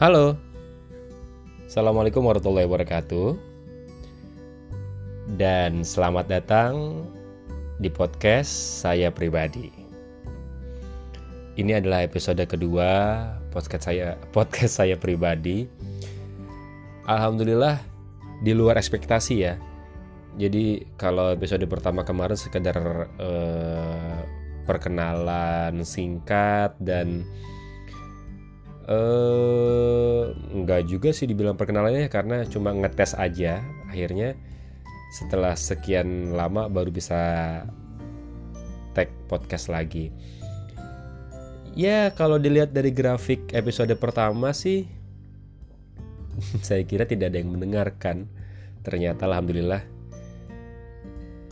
Halo, Assalamualaikum warahmatullahi wabarakatuh. Dan selamat datang di podcast saya pribadi. Ini adalah episode kedua podcast saya podcast saya pribadi. Alhamdulillah di luar ekspektasi ya. Jadi kalau episode pertama kemarin sekedar eh, perkenalan singkat dan eh nggak juga sih dibilang perkenalannya karena cuma ngetes aja. Akhirnya setelah sekian lama baru bisa tag podcast lagi. Ya kalau dilihat dari grafik episode pertama sih saya kira tidak ada yang mendengarkan. Ternyata alhamdulillah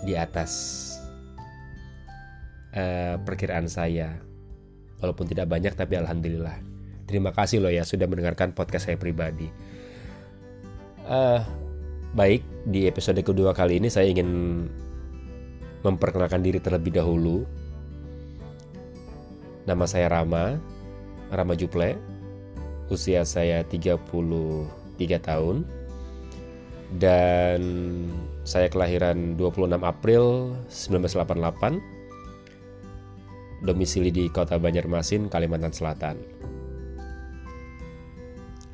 di atas uh, perkiraan saya. Walaupun tidak banyak tapi alhamdulillah Terima kasih loh ya sudah mendengarkan podcast saya pribadi. Uh, baik, di episode kedua kali ini saya ingin memperkenalkan diri terlebih dahulu. Nama saya Rama, Rama Juple. Usia saya 33 tahun. Dan saya kelahiran 26 April 1988. Domisili di Kota Banjarmasin, Kalimantan Selatan.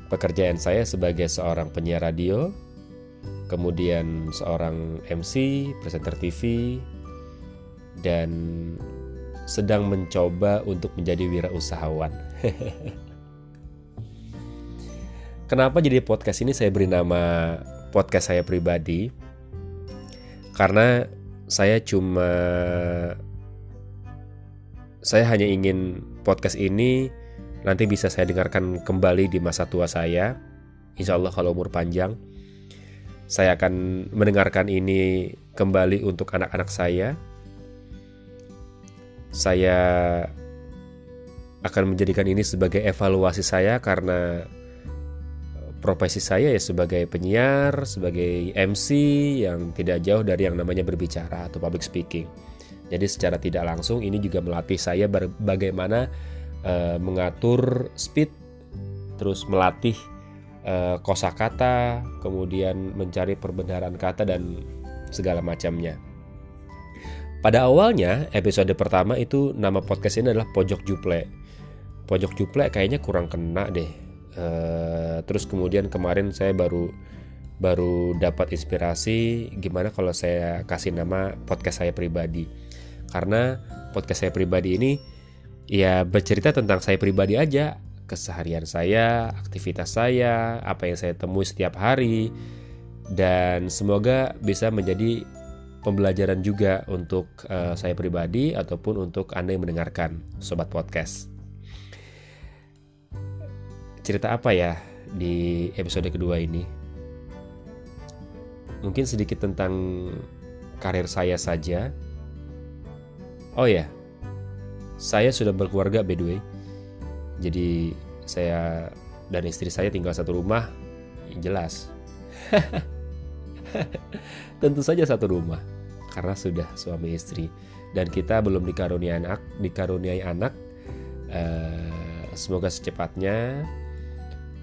Pekerjaan saya sebagai seorang penyiar radio, kemudian seorang MC, presenter TV, dan sedang mencoba untuk menjadi wirausahawan. Kenapa jadi podcast ini saya beri nama podcast saya pribadi? Karena saya cuma saya hanya ingin podcast ini nanti bisa saya dengarkan kembali di masa tua saya. Insya Allah kalau umur panjang, saya akan mendengarkan ini kembali untuk anak-anak saya. Saya akan menjadikan ini sebagai evaluasi saya karena profesi saya ya sebagai penyiar, sebagai MC yang tidak jauh dari yang namanya berbicara atau public speaking. Jadi secara tidak langsung ini juga melatih saya bagaimana uh, mengatur speed, terus melatih uh, kosakata, kemudian mencari perbenaran kata dan segala macamnya. Pada awalnya episode pertama itu nama podcast ini adalah Pojok Juple. Pojok Juple kayaknya kurang kena deh. Uh, terus kemudian kemarin saya baru baru dapat inspirasi gimana kalau saya kasih nama podcast saya pribadi. Karena podcast saya pribadi ini ya bercerita tentang saya pribadi aja, keseharian saya, aktivitas saya, apa yang saya temui setiap hari, dan semoga bisa menjadi pembelajaran juga untuk uh, saya pribadi ataupun untuk Anda yang mendengarkan sobat podcast. Cerita apa ya di episode kedua ini? Mungkin sedikit tentang karir saya saja. Oh ya, saya sudah berkeluarga by the way. Jadi saya dan istri saya tinggal satu rumah, jelas. Tentu saja satu rumah karena sudah suami istri dan kita belum dikaruniai anak, dikaruniai anak. Uh, semoga secepatnya.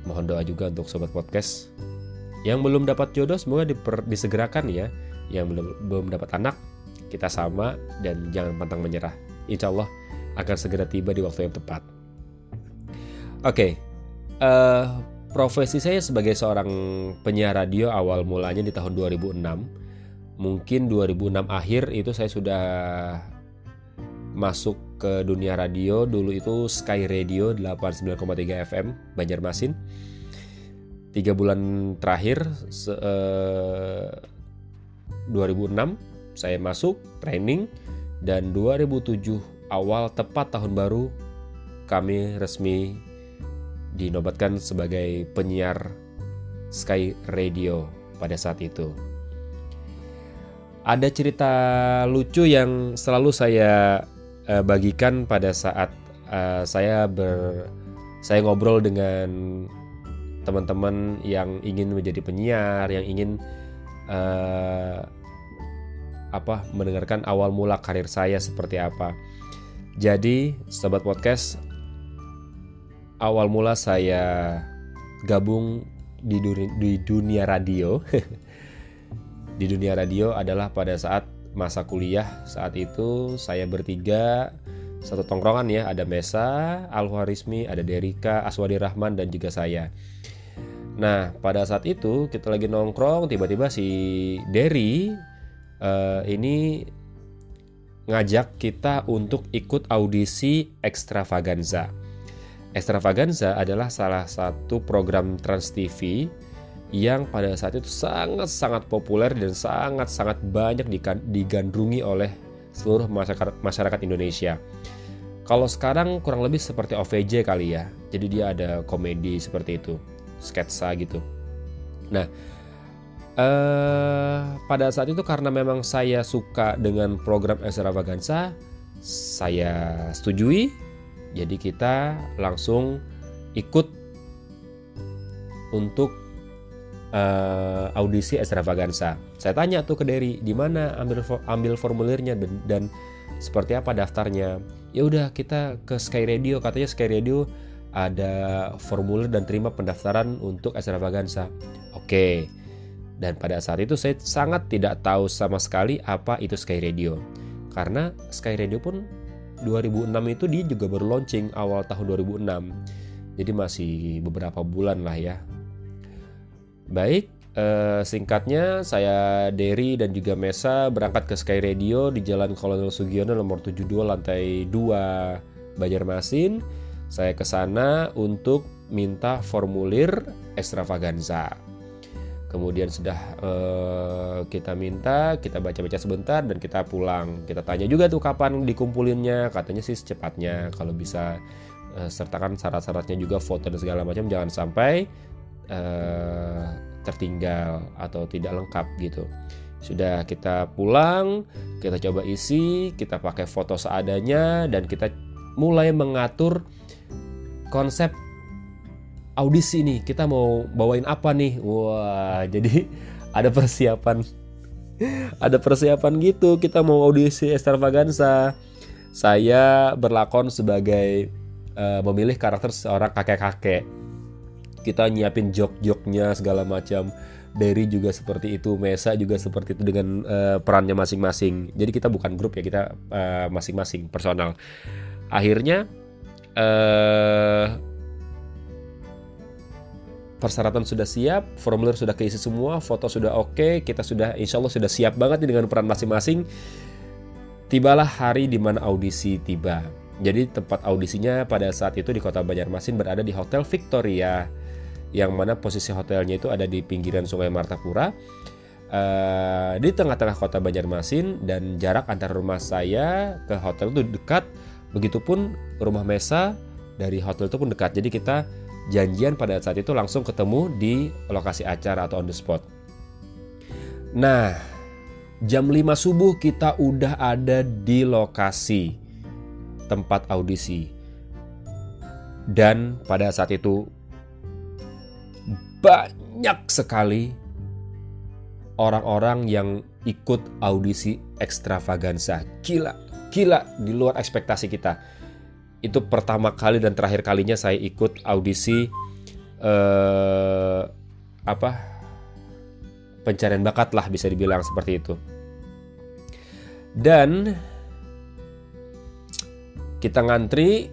Mohon doa juga untuk sobat podcast yang belum dapat jodoh semoga diper, disegerakan ya. Yang belum belum dapat anak kita sama dan jangan pantang menyerah. Insya Allah akan segera tiba di waktu yang tepat. Oke, okay, uh, eh, profesi saya sebagai seorang penyiar radio awal mulanya di tahun 2006. Mungkin 2006 akhir itu saya sudah masuk ke dunia radio. Dulu itu Sky Radio 89,3 FM Banjarmasin. Tiga bulan terakhir uh, eh, 2006 saya masuk training dan 2007 awal tepat tahun baru kami resmi dinobatkan sebagai penyiar Sky Radio pada saat itu. Ada cerita lucu yang selalu saya uh, bagikan pada saat uh, saya ber saya ngobrol dengan teman-teman yang ingin menjadi penyiar, yang ingin uh, apa mendengarkan awal mula karir saya seperti apa. Jadi, sobat podcast, awal mula saya gabung di dunia, di dunia radio. Di dunia radio adalah pada saat masa kuliah. Saat itu saya bertiga satu tongkrongan ya. Ada Mesa, Al Warismi, ada Derika, Aswadi Rahman dan juga saya. Nah pada saat itu kita lagi nongkrong tiba-tiba si Derry uh, ini ngajak kita untuk ikut audisi Extravaganza. Extravaganza adalah salah satu program Trans TV yang pada saat itu sangat-sangat populer dan sangat-sangat banyak digandrungi oleh seluruh masyarakat, Indonesia. Kalau sekarang kurang lebih seperti OVJ kali ya. Jadi dia ada komedi seperti itu, sketsa gitu. Nah, eh, pada saat itu karena memang saya suka dengan program Extravaganza, saya setujui. Jadi kita langsung ikut untuk uh, audisi extravaganza. Saya tanya tuh ke Derry, di mana ambil ambil formulirnya dan, dan seperti apa daftarnya. Ya udah kita ke Sky Radio, katanya Sky Radio ada formulir dan terima pendaftaran untuk extravaganza. Oke. Dan pada saat itu saya sangat tidak tahu sama sekali apa itu Sky Radio. Karena Sky Radio pun 2006 itu dia juga baru launching awal tahun 2006. Jadi masih beberapa bulan lah ya Baik, eh, singkatnya saya Derry dan juga Mesa berangkat ke Sky Radio di Jalan Kolonel Sugiono nomor 72 lantai 2 Banjarmasin. Saya ke sana untuk minta formulir extravaganza. Kemudian sudah eh, kita minta, kita baca-baca sebentar dan kita pulang. Kita tanya juga tuh kapan dikumpulinnya. Katanya sih secepatnya kalau bisa eh, sertakan syarat-syaratnya juga foto dan segala macam jangan sampai uh, tertinggal atau tidak lengkap gitu. Sudah kita pulang, kita coba isi, kita pakai foto seadanya dan kita mulai mengatur konsep audisi nih. Kita mau bawain apa nih? Wah, jadi ada persiapan ada persiapan gitu. Kita mau audisi extravaganza. Saya berlakon sebagai uh, memilih karakter seorang kakek-kakek kita nyiapin jok-joknya segala macam Derry juga seperti itu, Mesa juga seperti itu dengan uh, perannya masing-masing. Jadi kita bukan grup ya, kita uh, masing-masing personal. Akhirnya uh, persyaratan sudah siap, formulir sudah keisi semua, foto sudah oke, okay, kita sudah insya Allah sudah siap banget dengan peran masing-masing. Tibalah hari di mana audisi tiba. Jadi tempat audisinya pada saat itu di kota Banjarmasin berada di Hotel Victoria yang mana posisi hotelnya itu ada di pinggiran Sungai Martapura uh, di tengah-tengah kota Banjarmasin dan jarak antara rumah saya ke hotel itu dekat begitupun rumah Mesa dari hotel itu pun dekat jadi kita janjian pada saat itu langsung ketemu di lokasi acara atau on the spot nah jam 5 subuh kita udah ada di lokasi tempat audisi dan pada saat itu banyak sekali orang-orang yang ikut audisi ekstravaganza. Gila, gila di luar ekspektasi kita. Itu pertama kali dan terakhir kalinya saya ikut audisi eh, apa? Pencarian bakat lah bisa dibilang seperti itu. Dan kita ngantri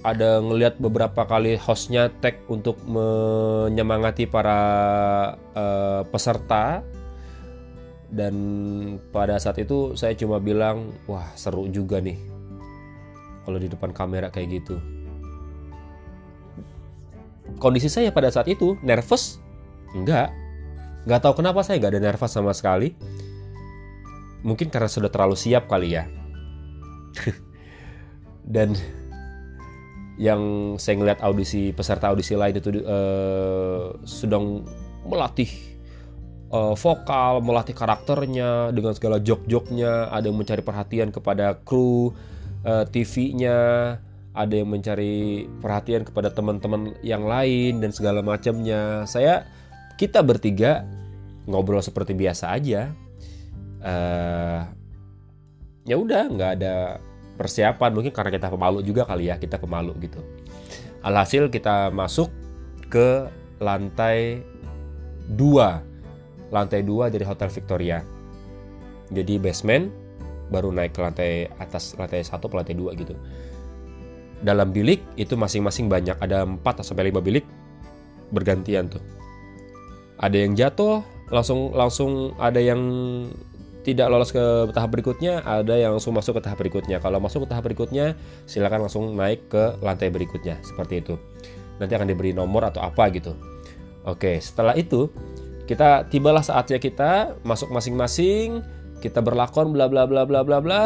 ada ngelihat beberapa kali hostnya tag untuk menyemangati para uh, peserta. Dan pada saat itu saya cuma bilang wah seru juga nih kalau di depan kamera kayak gitu. Kondisi saya pada saat itu nervous? Enggak. Nggak tahu kenapa saya nggak ada nervous sama sekali. Mungkin karena sudah terlalu siap kali ya. Dan yang saya ngeliat audisi peserta audisi lain itu uh, sedang melatih uh, vokal, melatih karakternya dengan segala jok-joknya, ada yang mencari perhatian kepada kru uh, TV-nya, ada yang mencari perhatian kepada teman-teman yang lain dan segala macamnya. Saya kita bertiga ngobrol seperti biasa aja. Uh, ya udah nggak ada persiapan mungkin karena kita pemalu juga kali ya kita pemalu gitu alhasil kita masuk ke lantai 2 lantai 2 dari Hotel Victoria jadi basement baru naik ke lantai atas lantai 1 ke lantai 2 gitu dalam bilik itu masing-masing banyak ada 4 sampai 5 bilik bergantian tuh ada yang jatuh langsung langsung ada yang tidak lolos ke tahap berikutnya, ada yang langsung masuk ke tahap berikutnya. Kalau masuk ke tahap berikutnya, silakan langsung naik ke lantai berikutnya, seperti itu. Nanti akan diberi nomor atau apa gitu. Oke, setelah itu kita tibalah saatnya kita masuk masing-masing, kita berlakon bla bla bla bla bla bla,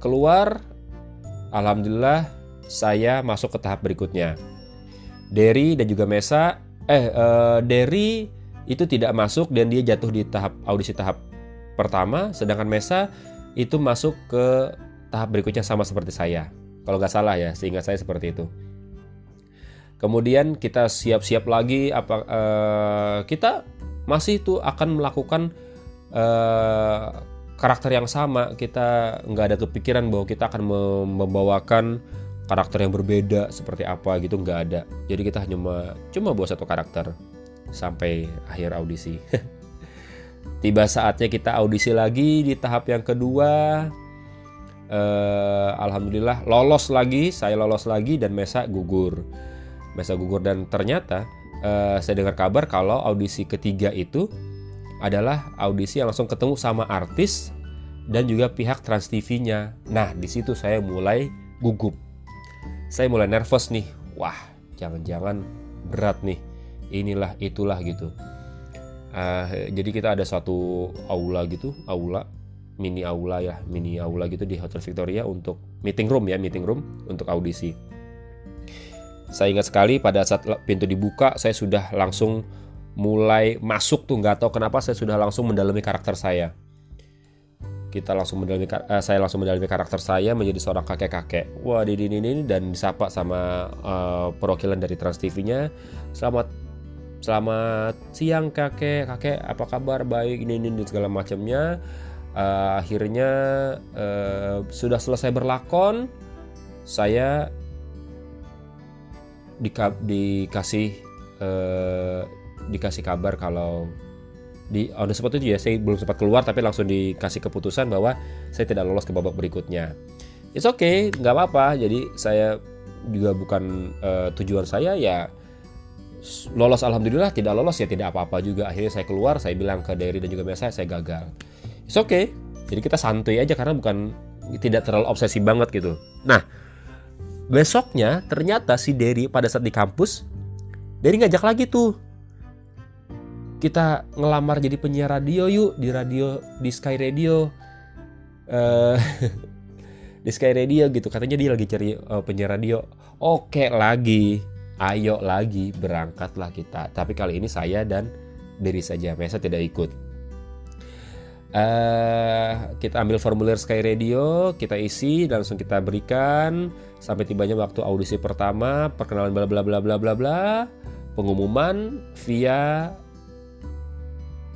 keluar. Alhamdulillah saya masuk ke tahap berikutnya. Derry dan juga Mesa, eh uh, Derry itu tidak masuk dan dia jatuh di tahap audisi tahap pertama, sedangkan Mesa itu masuk ke tahap berikutnya sama seperti saya. Kalau nggak salah ya, sehingga saya seperti itu. Kemudian kita siap-siap lagi apa uh, kita masih itu akan melakukan uh, karakter yang sama. Kita nggak ada kepikiran bahwa kita akan membawakan karakter yang berbeda seperti apa gitu nggak ada. Jadi kita hanya cuma buat satu karakter sampai akhir audisi. Tiba saatnya kita audisi lagi di tahap yang kedua. Uh, Alhamdulillah lolos lagi, saya lolos lagi dan Mesa gugur. Mesa gugur dan ternyata uh, saya dengar kabar kalau audisi ketiga itu adalah audisi yang langsung ketemu sama artis dan juga pihak Trans TV-nya. Nah, di situ saya mulai gugup. Saya mulai nervous nih. Wah, jangan-jangan berat nih. Inilah itulah gitu uh, jadi kita ada satu aula gitu aula mini aula ya mini aula gitu di Hotel Victoria untuk meeting room ya meeting room untuk audisi saya ingat sekali pada saat pintu dibuka saya sudah langsung mulai masuk tuh nggak tahu kenapa saya sudah langsung mendalami karakter saya. Kita langsung mendalami uh, saya langsung mendalami karakter saya menjadi seorang kakek-kakek. Wah di ini dan disapa sama uh, perwakilan dari Trans TV-nya selamat selamat siang kakek. Kakek apa kabar? Baik ini ini dan segala macamnya. Uh, akhirnya uh, sudah selesai berlakon saya di, dikasih uh, dikasih kabar kalau di on the spot itu ya saya belum sempat keluar tapi langsung dikasih keputusan bahwa saya tidak lolos ke babak berikutnya. It's okay nggak apa-apa. Jadi saya juga bukan uh, tujuan saya ya lolos alhamdulillah tidak lolos ya tidak apa-apa juga. Akhirnya saya keluar saya bilang ke Derry dan juga biasa saya gagal. It's okay. Jadi kita santuy aja karena bukan tidak terlalu obsesi banget gitu. Nah besoknya ternyata si Derry pada saat di kampus Derry ngajak lagi tuh kita ngelamar jadi penyiar radio yuk di radio di Sky Radio uh, di Sky Radio gitu katanya dia lagi cari uh, penyiar radio oke lagi ayo lagi berangkatlah kita. Tapi kali ini saya dan diri saja, Mesa tidak ikut. Uh, kita ambil formulir Sky Radio, kita isi, dan langsung kita berikan sampai tibanya waktu audisi pertama, perkenalan bla bla bla bla bla bla, pengumuman via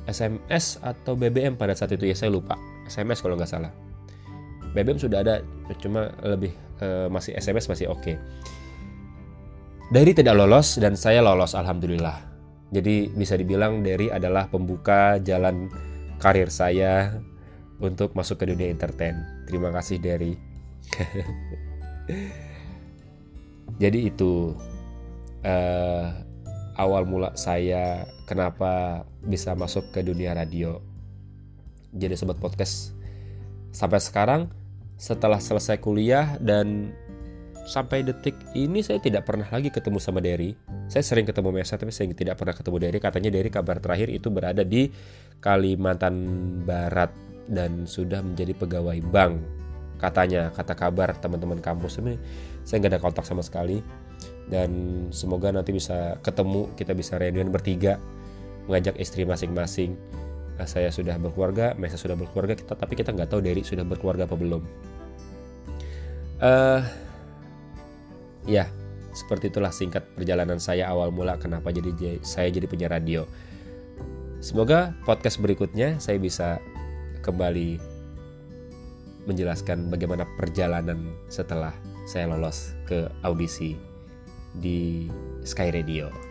SMS atau BBM pada saat itu ya saya lupa, SMS kalau nggak salah. BBM sudah ada, cuma lebih uh, masih SMS masih oke. Okay. Dari tidak lolos dan saya lolos alhamdulillah. Jadi bisa dibilang Derry adalah pembuka jalan karir saya untuk masuk ke dunia entertain. Terima kasih Derry. Jadi itu uh, awal mula saya kenapa bisa masuk ke dunia radio. Jadi sobat podcast sampai sekarang setelah selesai kuliah dan sampai detik ini saya tidak pernah lagi ketemu sama Derry. Saya sering ketemu Mesa tapi saya tidak pernah ketemu Derry. Katanya Derry kabar terakhir itu berada di Kalimantan Barat dan sudah menjadi pegawai bank. Katanya, kata kabar teman-teman kampus ini saya nggak ada kontak sama sekali. Dan semoga nanti bisa ketemu, kita bisa reunian bertiga, mengajak istri masing-masing. Nah, saya sudah berkeluarga, Mesa sudah berkeluarga, kita tapi kita nggak tahu Derry sudah berkeluarga apa belum. Uh, Ya, seperti itulah singkat perjalanan saya awal mula kenapa jadi saya jadi penyiar radio. Semoga podcast berikutnya saya bisa kembali menjelaskan bagaimana perjalanan setelah saya lolos ke audisi di Sky Radio.